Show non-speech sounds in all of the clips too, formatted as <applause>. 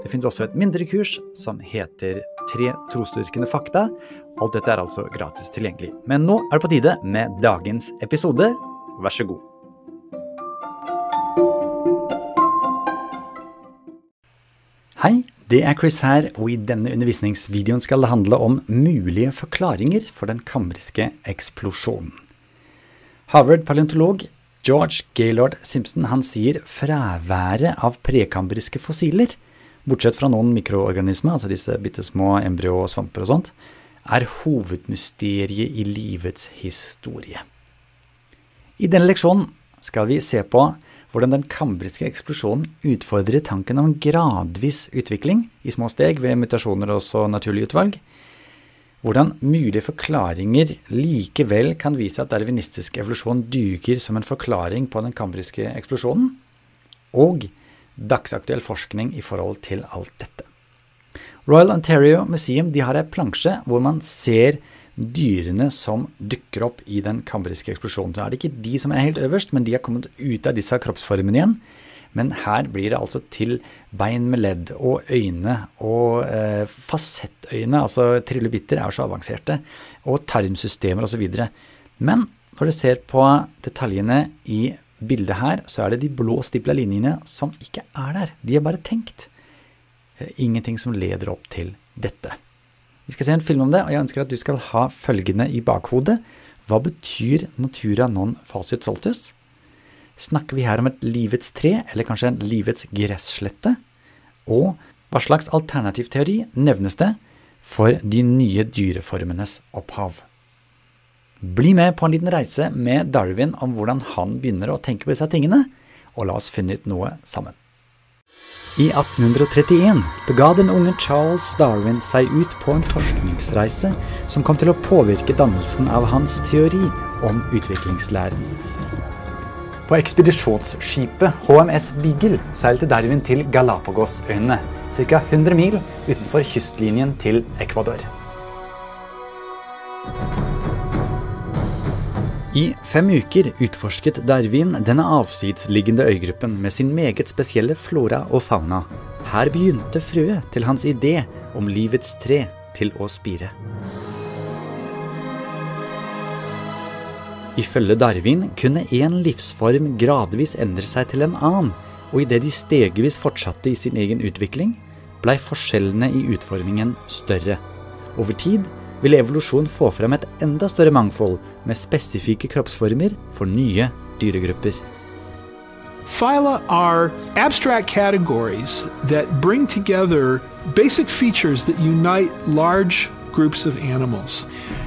Det finnes også et mindre kurs som heter Tre trosdyrkende fakta. Alt dette er altså gratis tilgjengelig. Men nå er det på tide med dagens episode. Vær så god. Hei, det er Chris her, og i denne undervisningsvideoen skal det handle om mulige forklaringer for den kambriske eksplosjonen. Harvard-paleontolog George Gaylord Simpson han sier fraværet av prekambriske fossiler, bortsett fra noen mikroorganismer, altså disse bitte små embryo og svamper og sånt, er hovedmysteriet i livets historie. I denne leksjonen skal vi se på hvordan den kambriske eksplosjonen utfordrer tanken om gradvis utvikling i små steg ved mutasjoner og også naturlig utvalg, hvordan mulige forklaringer likevel kan vise at darwinistisk evolusjon duger som en forklaring på den kambriske eksplosjonen, og dagsaktuell forskning i forhold til alt dette. Royal Ontario Museum har ei plansje hvor man ser dyrene som dukker opp i den kambriske eksplosjonen. Så er det ikke de som er helt øverst, men de har kommet ut av disse kroppsformene igjen. Men her blir det altså til bein med ledd og øyne og eh, fasettøyne, altså trillebitter er så avanserte, og tarmsystemer osv. Men når du ser på detaljene i bildet her, så er det de blå stipla linjene som ikke er der. De er bare tenkt. Eh, ingenting som leder opp til dette. Vi skal se en film om det, og jeg ønsker at du skal ha følgende i bakhodet. Hva betyr natura non facit soltus? Snakker vi her om et livets tre, eller kanskje en livets gresslette? Og hva slags alternativ teori nevnes det for de nye dyreformenes opphav? Bli med på en liten reise med Darwin om hvordan han begynner å tenke på disse tingene, og la oss finne ut noe sammen. I 1831 bega den unge Charles Darwin seg ut på en forskningsreise som kom til å påvirke dannelsen av hans teori om utviklingslæren. På ekspedisjonsskipet HMS Beagle seilte Darwin til Galapagosøyene, ca. 100 mil utenfor kystlinjen til Ecuador. I fem uker utforsket Darwin denne avsidsliggende øygruppen med sin meget spesielle flora og fauna. Her begynte frøet til hans idé om livets tre til å spire. Ifølge Darwin kunne én livsform gradvis endre seg til en annen, og idet de stegvis fortsatte i sin egen utvikling, blei forskjellene i utformingen større. Over tid vil evolusjon få frem et enda større mangfold med spesifikke kroppsformer for nye dyregrupper. Phyla are abstract categories that bring together basic features that unite large groups of animals.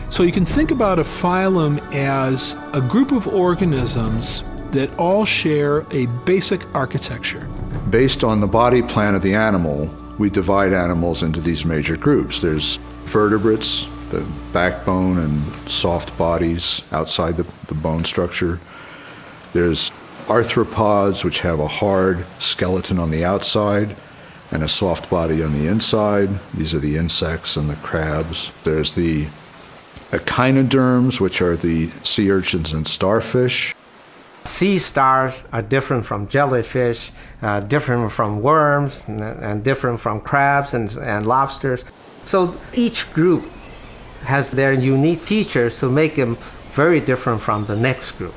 So you can think about a phylum as a group of organisms that all share a basic architecture. Based on the body plan of the animal, we divide animals into these major groups. There's vertebrates, the backbone and soft bodies outside the, the bone structure. There's arthropods, which have a hard skeleton on the outside and a soft body on the inside. These are the insects and the crabs. There's the echinoderms, which are the sea urchins and starfish. Sea stars are different from jellyfish, uh, different from worms, and, and different from crabs and, and lobsters. So each group has their unique features to make them very different from the next group.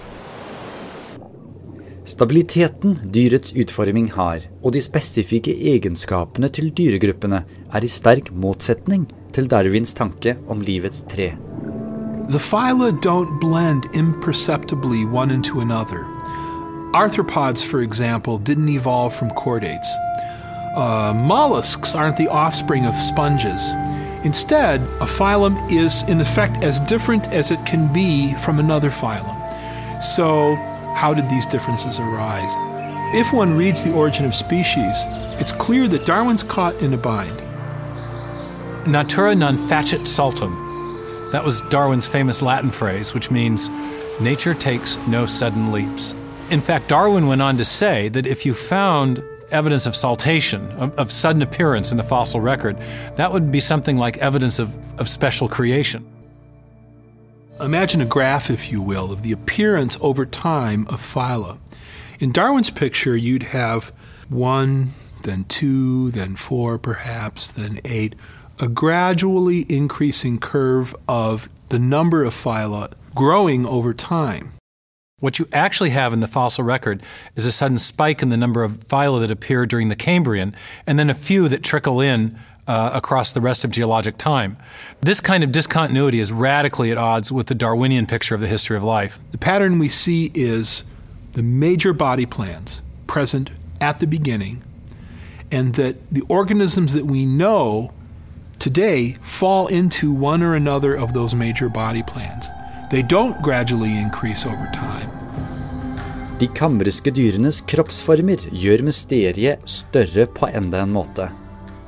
Stabiliteten dyrets utforming har, og de spesifikke egenskapene til dyregruppene, er i sterk motsetning til Darwins tanke om livets tre. The phyla don't blend imperceptibly one into another. Arthropods, for example, didn't evolve from chordates. Uh, mollusks aren't the offspring of sponges. Instead, a phylum is in effect as different as it can be from another phylum. So, how did these differences arise? If one reads The Origin of Species, it's clear that Darwin's caught in a bind. Natura non facit saltum. That was Darwin's famous Latin phrase, which means nature takes no sudden leaps. In fact, Darwin went on to say that if you found evidence of saltation, of, of, sudden appearance in the fossil record, that would be something like evidence of, of special creation. Imagine a graph, if you will, of the appearance over time of phyla. In Darwin's picture, you'd have one, then two, then four, perhaps, then eight, a gradually increasing curve of the number of phyla growing over time. What you actually have in the fossil record is a sudden spike in the number of phyla that appear during the Cambrian, and then a few that trickle in uh, across the rest of geologic time. This kind of discontinuity is radically at odds with the Darwinian picture of the history of life. The pattern we see is the major body plans present at the beginning, and that the organisms that we know today fall into one or another of those major body plans. They don't gradually increase over time. De kambriske dyrenes kroppsformer gjør mysteriet større på enda en måte.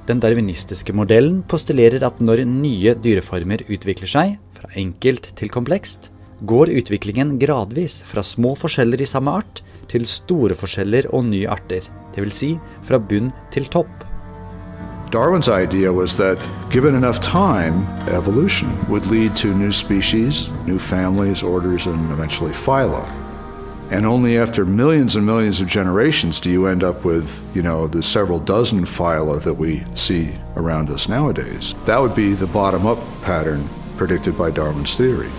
Den darwinistiske modellen postulerer at når nye dyreformer utvikler seg, fra enkelt til komplekst, går utviklingen gradvis fra små forskjeller i samme art til store forskjeller og nye arter, dvs. Si fra bunn til topp. Darwin's idea was that given enough time, evolution would lead to new species, new families, orders, and eventually phyla. And only after millions and millions of generations do you end up with, you know, the several dozen phyla that we see around us nowadays. That would be the bottom up pattern predicted by Darwin's theory.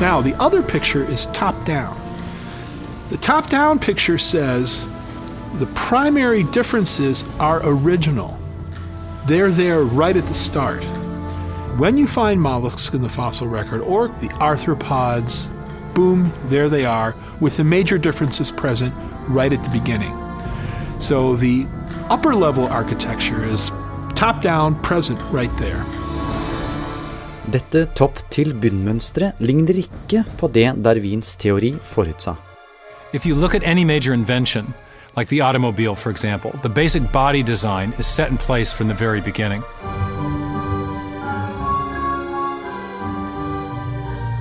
Now, the other picture is top down. The top down picture says the primary differences are original. They're there right at the start. When you find mollusks in the fossil record or the arthropods, boom, there they are, with the major differences present right at the beginning. So the upper level architecture is top down, present right there. Dette topp-til-bunn-mønsteret ligner ikke på det Darwins teori forutsa. If you look at any major invention, like the automobile, for example, the basic body design is set in place from the very beginning.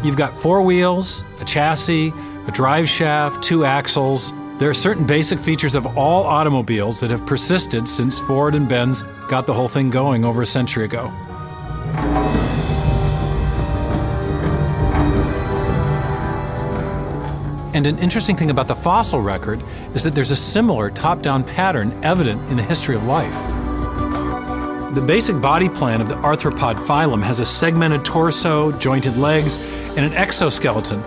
You've got four wheels, a chassis, a drive shaft, two axles. There are certain basic features of all automobiles that have persisted since Ford and Benz got the whole thing going over a century ago. And an interesting thing about the fossil record is that there's a similar top down pattern evident in the history of life. The basic body plan of the arthropod phylum has a segmented torso, jointed legs, and an exoskeleton,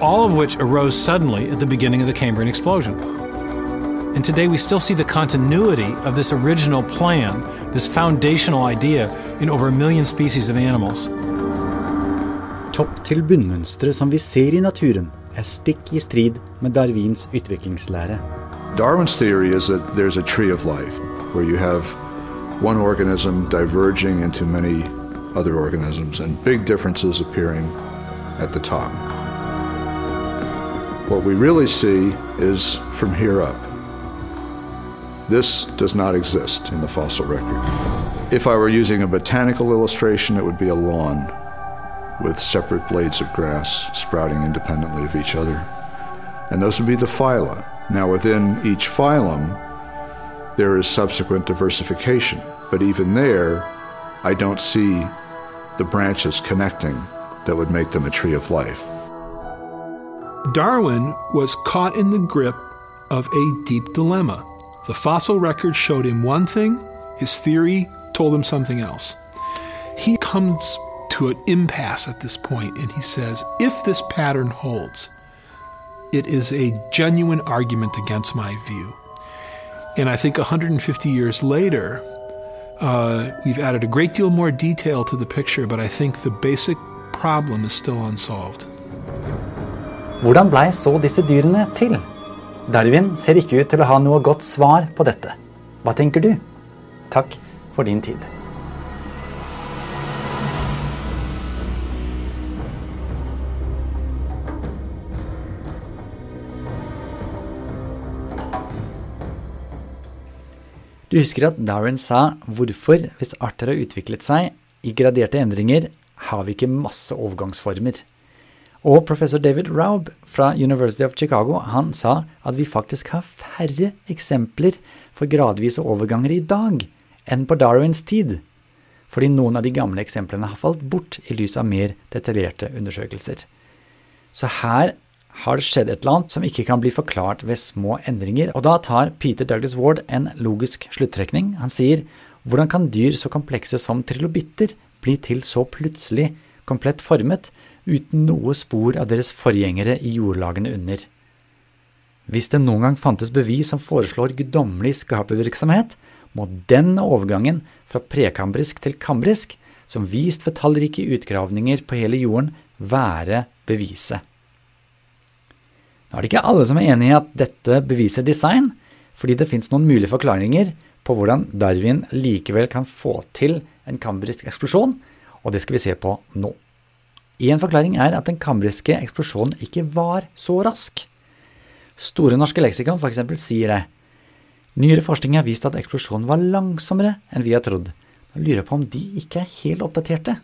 all of which arose suddenly at the beginning of the Cambrian explosion. And today we still see the continuity of this original plan, this foundational idea, in over a million species of animals. Topp-til-bunn-mønstre som vi ser i naturen, er stikk i strid med Darwins utviklingslære. Darwin's theory is that there's a tree of life where you have one organism diverging into many other organisms and big differences appearing at the top. What we really see is from here up. This does not exist in the fossil record. If I were using a botanical illustration, it would be a lawn with separate blades of grass sprouting independently of each other. And those would be the phyla. Now, within each phylum, there is subsequent diversification, but even there, I don't see the branches connecting that would make them a tree of life. Darwin was caught in the grip of a deep dilemma. The fossil record showed him one thing, his theory told him something else. He comes to an impasse at this point, and he says, if this pattern holds, it is a genuine argument against my view. And I think 150 years later, uh, we've added a great deal more detail to the picture, but I think the basic problem is still unsolved. Hvordan blei så disse dyrene til? Darwin ser ikke ut til å ha noe godt svar på dette. Hva tenker du? Takk for din tid. Du husker at Darwin sa hvorfor, hvis arter har utviklet seg i graderte endringer, har vi ikke masse overgangsformer. Og professor David Raub fra University of Chicago han sa at vi faktisk har færre eksempler for gradvise overganger i dag enn på Darwins tid, fordi noen av de gamle eksemplene har falt bort i lys av mer detaljerte undersøkelser. Så her har det skjedd et eller annet som ikke kan bli forklart ved små endringer, og da tar Peter Douglas Ward en logisk sluttrekning. Han sier hvordan kan dyr så komplekse som trilobitter bli til så plutselig komplett formet uten noe spor av deres forgjengere i jordlagene under? Hvis det noen gang fantes bevis som foreslår guddommelig skapervirksomhet, må denne overgangen fra prekambrisk til kambrisk, som vist ved tallrike utgravninger på hele jorden, være beviset. Nå er det ikke alle som er enig i at dette beviser design, fordi det fins noen mulige forklaringer på hvordan Darwin likevel kan få til en kambrisk eksplosjon, og det skal vi se på nå. En forklaring er at den kambriske eksplosjonen ikke var så rask. Store norske leksikon f.eks. sier det. Nyere forskning har vist at eksplosjonen var langsommere enn vi har trodd. Da lurer jeg på om de ikke er helt oppdaterte.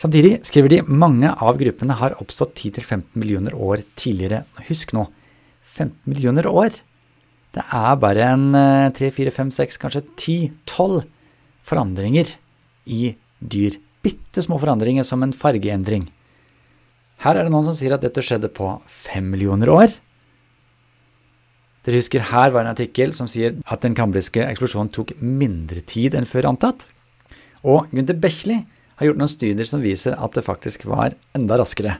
Samtidig skriver de mange av gruppene har oppstått 10-15 millioner år tidligere. Husk nå, 15 millioner år. Det er bare en 3, 4, 5, 6, kanskje 10-12 forandringer i dyr. Bitte små forandringer som en fargeendring. Her er det noen som sier at dette skjedde på 5 millioner år. Dere husker her var en artikkel som sier at den kambriske eksplosjonen tok mindre tid enn før antatt. Og Gunther Bechli har gjort noen studier som viser at det faktisk var enda raskere.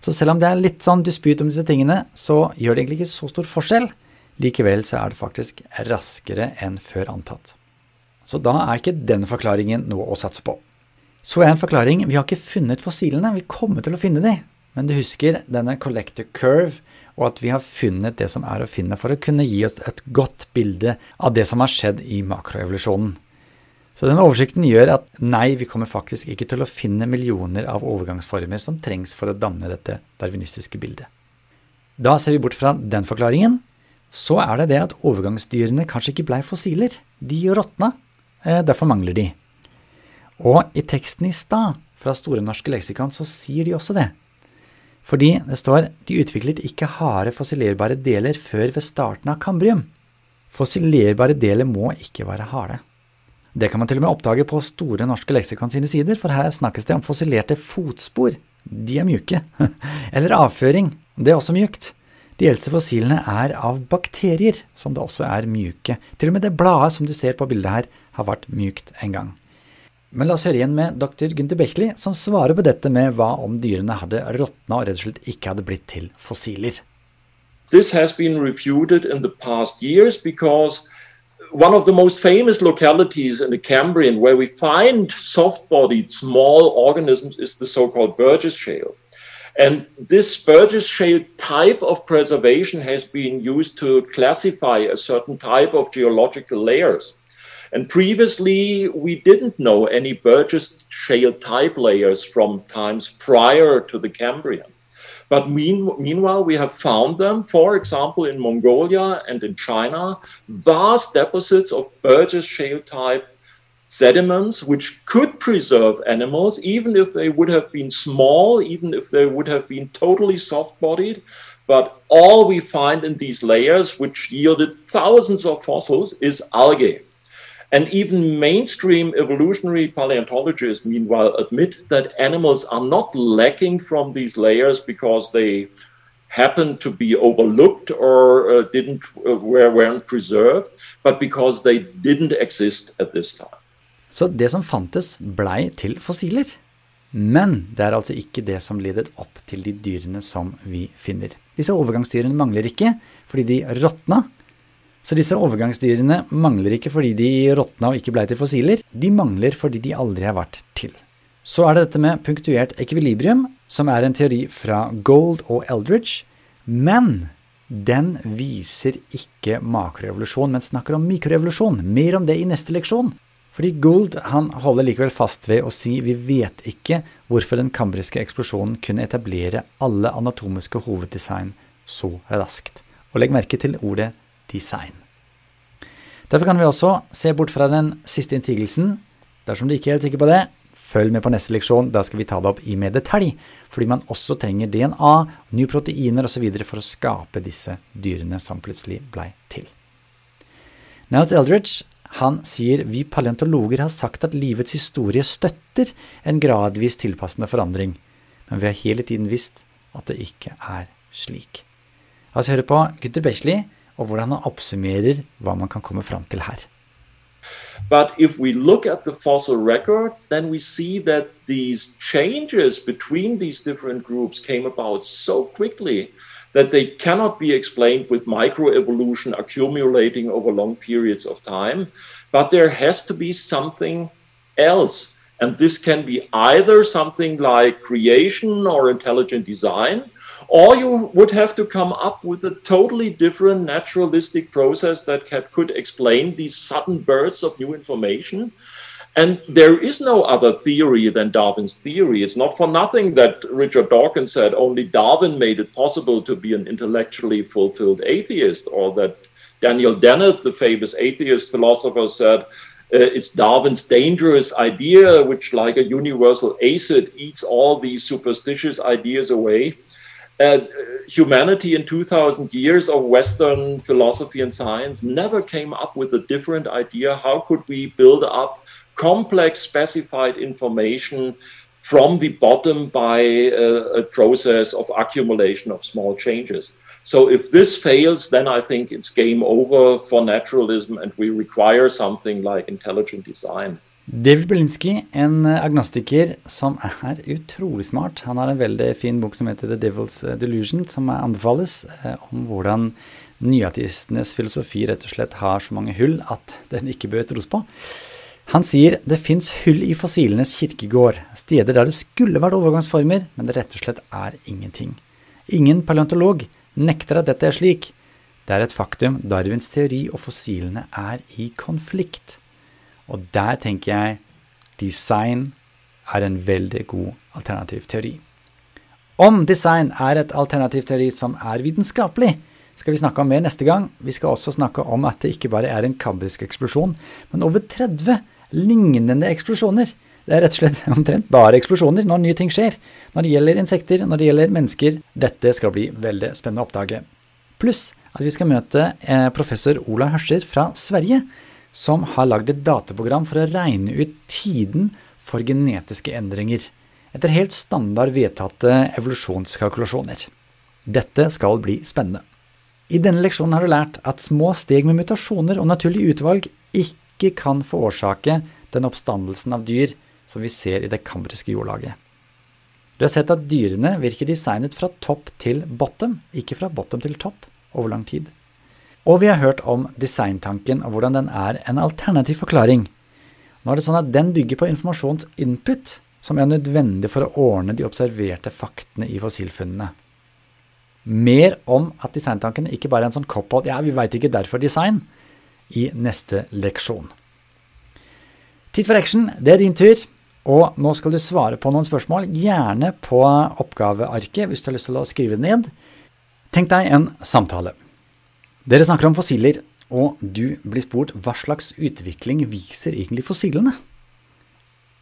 Så selv om det er litt sånn dispyt om disse tingene, så gjør det egentlig ikke så stor forskjell. Likevel så er det faktisk raskere enn før antatt. Så da er ikke den forklaringen noe å satse på. Så er en forklaring vi har ikke funnet fossilene, vi kommer til å finne de. Men du husker denne collector curve, og at vi har funnet det som er å finne for å kunne gi oss et godt bilde av det som har skjedd i makroevolusjonen. Så den oversikten gjør at nei, vi kommer faktisk ikke til å finne millioner av overgangsformer som trengs for å danne dette darwinistiske bildet. Da ser vi bort fra den forklaringen. Så er det det at overgangsdyrene kanskje ikke blei fossiler. De råtna. Eh, derfor mangler de. Og i teksten i stad, fra Store norske leksikon, så sier de også det. Fordi det står de utviklet ikke harde fossilerbare deler før ved starten av kambrium. Fossilerbare deler må ikke være harde. Det kan man til og med oppdage på Store norske leksikon sine sider, for her snakkes det om fossilerte fotspor. De er mjuke. <laughs> Eller avføring. Det er også mjukt. De eldste fossilene er av bakterier, som det også er mjuke. Til og med det bladet som du ser på bildet her, har vært mjukt en gang. Men la oss høre igjen med dr. Gunther Bechli, som svarer på dette med hva om dyrene hadde råtna og rett og slett ikke hadde blitt til fossiler. This has been refuted in the past years because one of the most famous localities in the Cambrian where we find soft bodied small organisms is the so called Burgess Shale. And this Burgess Shale type of preservation has been used to classify a certain type of geological layers. And previously, we didn't know any Burgess Shale type layers from times prior to the Cambrian. But mean, meanwhile, we have found them, for example, in Mongolia and in China, vast deposits of Burgess shale type sediments which could preserve animals, even if they would have been small, even if they would have been totally soft bodied. But all we find in these layers, which yielded thousands of fossils, is algae. And even mainstream evolutionary paleontologists, meanwhile, admit that animals are not lacking from these layers because they happened to be overlooked or uh, didn't uh, were, weren't preserved, but because they didn't exist at this time. Så det som fantes, blei til fossiler. Men det er altså ikke det som ledet opp til de dyrene som vi finner. Disse overgangsdyrene mangler ikke fordi de råtna, så disse overgangsdyrene mangler ikke fordi de råtna og ikke blei til fossiler, de mangler fordi de aldri har vært til. Så er det dette med punktuert ekvilibrium, som er en teori fra Gold og Eldridge, men den viser ikke makrorevolusjon, men snakker om mikrorevolusjon. Mer om det i neste leksjon. Fordi Gould han holder likevel fast ved å si vi vet ikke hvorfor den kambriske eksplosjonen kunne etablere alle anatomiske hoveddesign så raskt. Og legg merke til ordet design. Derfor kan vi også se bort fra den siste innsigelsen. Dersom du ikke er helt sikker på det, følg med på neste leksjon. Da skal vi ta det opp i mer detalj, fordi man også trenger DNA, nye proteiner osv. for å skape disse dyrene som plutselig blei til. Niles Eldridge han sier vi paleontologer har sagt at livets historie støtter en gradvis tilpassende forandring, men vi har hele tiden visst at det ikke er slik. La oss høre på Gutter Bechley og hvordan han oppsummerer hva man kan komme fram til her. But if we look at the fossil record, then we see that these changes between these different groups came about so quickly that they cannot be explained with microevolution accumulating over long periods of time. But there has to be something else. And this can be either something like creation or intelligent design, or you would have to come up with a totally different naturalistic process that could explain these sudden bursts of new information. And there is no other theory than Darwin's theory. It's not for nothing that Richard Dawkins said only Darwin made it possible to be an intellectually fulfilled atheist, or that Daniel Dennett, the famous atheist philosopher, said uh, it's Darwin's dangerous idea, which, like a universal acid, eats all these superstitious ideas away. Uh, humanity in 2000 years of Western philosophy and science never came up with a different idea. How could we build up complex specified information from the bottom by a, a process of accumulation of small changes? So if this fails, then I think it's game over for naturalism and we require something like intelligent design. David Belinsky, en agnostiker som er utrolig smart. Han har en veldig fin bok som heter The Devil's Delusion, som anbefales, eh, om hvordan nyateistenes filosofi rett og slett har så mange hull at den ikke bør tros på. Han sier det fins hull i fossilenes kirkegård, steder der det skulle vært overgangsformer, men det rett og slett er ingenting. Ingen paleontolog nekter at dette er slik. Det er et faktum Darwins teori og fossilene er i konflikt. Og der tenker jeg design er en veldig god alternativ teori. Om design er et alternativ teori som er vitenskapelig, skal vi snakke om mer neste gang. Vi skal også snakke om at det ikke bare er en kambrisk eksplosjon, men over 30 lignende eksplosjoner. Det er rett og slett <laughs> omtrent bare eksplosjoner når nye ting skjer. Når det gjelder insekter, når det gjelder mennesker. Dette skal bli veldig spennende å oppdage. Pluss at vi skal møte eh, professor Ola Hørscher fra Sverige, som har lagd et dataprogram for å regne ut tiden for genetiske endringer, etter helt standard vedtatte evolusjonskalkulasjoner. Dette skal bli spennende. I denne leksjonen har du lært at små steg med mutasjoner og naturlig utvalg ikke kan forårsake den oppstandelsen av dyr som vi ser i det kambriske jordlaget. Du har sett at dyrene virker designet fra topp til bottom, ikke fra bottom til topp, over lang tid. Og vi har hørt om designtanken og hvordan den er en alternativ forklaring. Nå er det sånn at den bygger på informasjonsinput, som er nødvendig for å ordne de observerte faktene i fossilfunnene. Mer om at designtanken ikke bare er en sånn cop-out, ja, vi veit ikke derfor design, i neste leksjon. Tid for action, det er din tur. Og nå skal du svare på noen spørsmål, gjerne på oppgavearket hvis du har lyst til å skrive det ned. Tenk deg en samtale. Dere snakker om fossiler, og du blir spurt hva slags utvikling viser egentlig fossilene?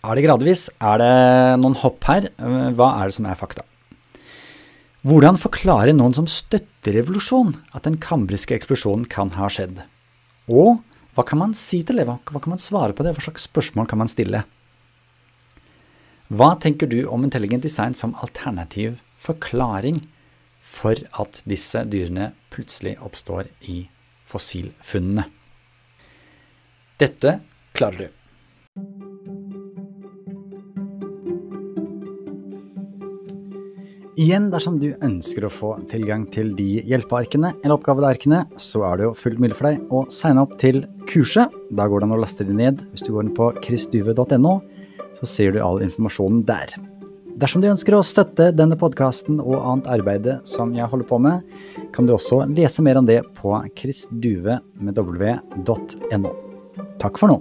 Er det gradvis? Er det noen hopp her? Hva er det som er fakta? Hvordan forklarer noen som støtter revolusjon, at den kambriske eksplosjonen kan ha skjedd? Og hva kan man si til det? Hva kan man svare på det? Hva slags spørsmål kan man stille? Hva tenker du om intelligent design som alternativ forklaring for at disse dyrene plutselig oppstår i fossilfunnene. Dette klarer du. Igjen, dersom du ønsker å få tilgang til de hjelpearkene eller oppgavearkene, så er det jo fullt mulig for deg å signe opp til kurset. Da går det an å laste det ned. Hvis du går inn på chrisduve.no, så ser du all informasjonen der. Dersom du ønsker å støtte denne podkasten og annet arbeid som jeg holder på med, kan du også lese mer om det på chrisduve.no. Takk for nå.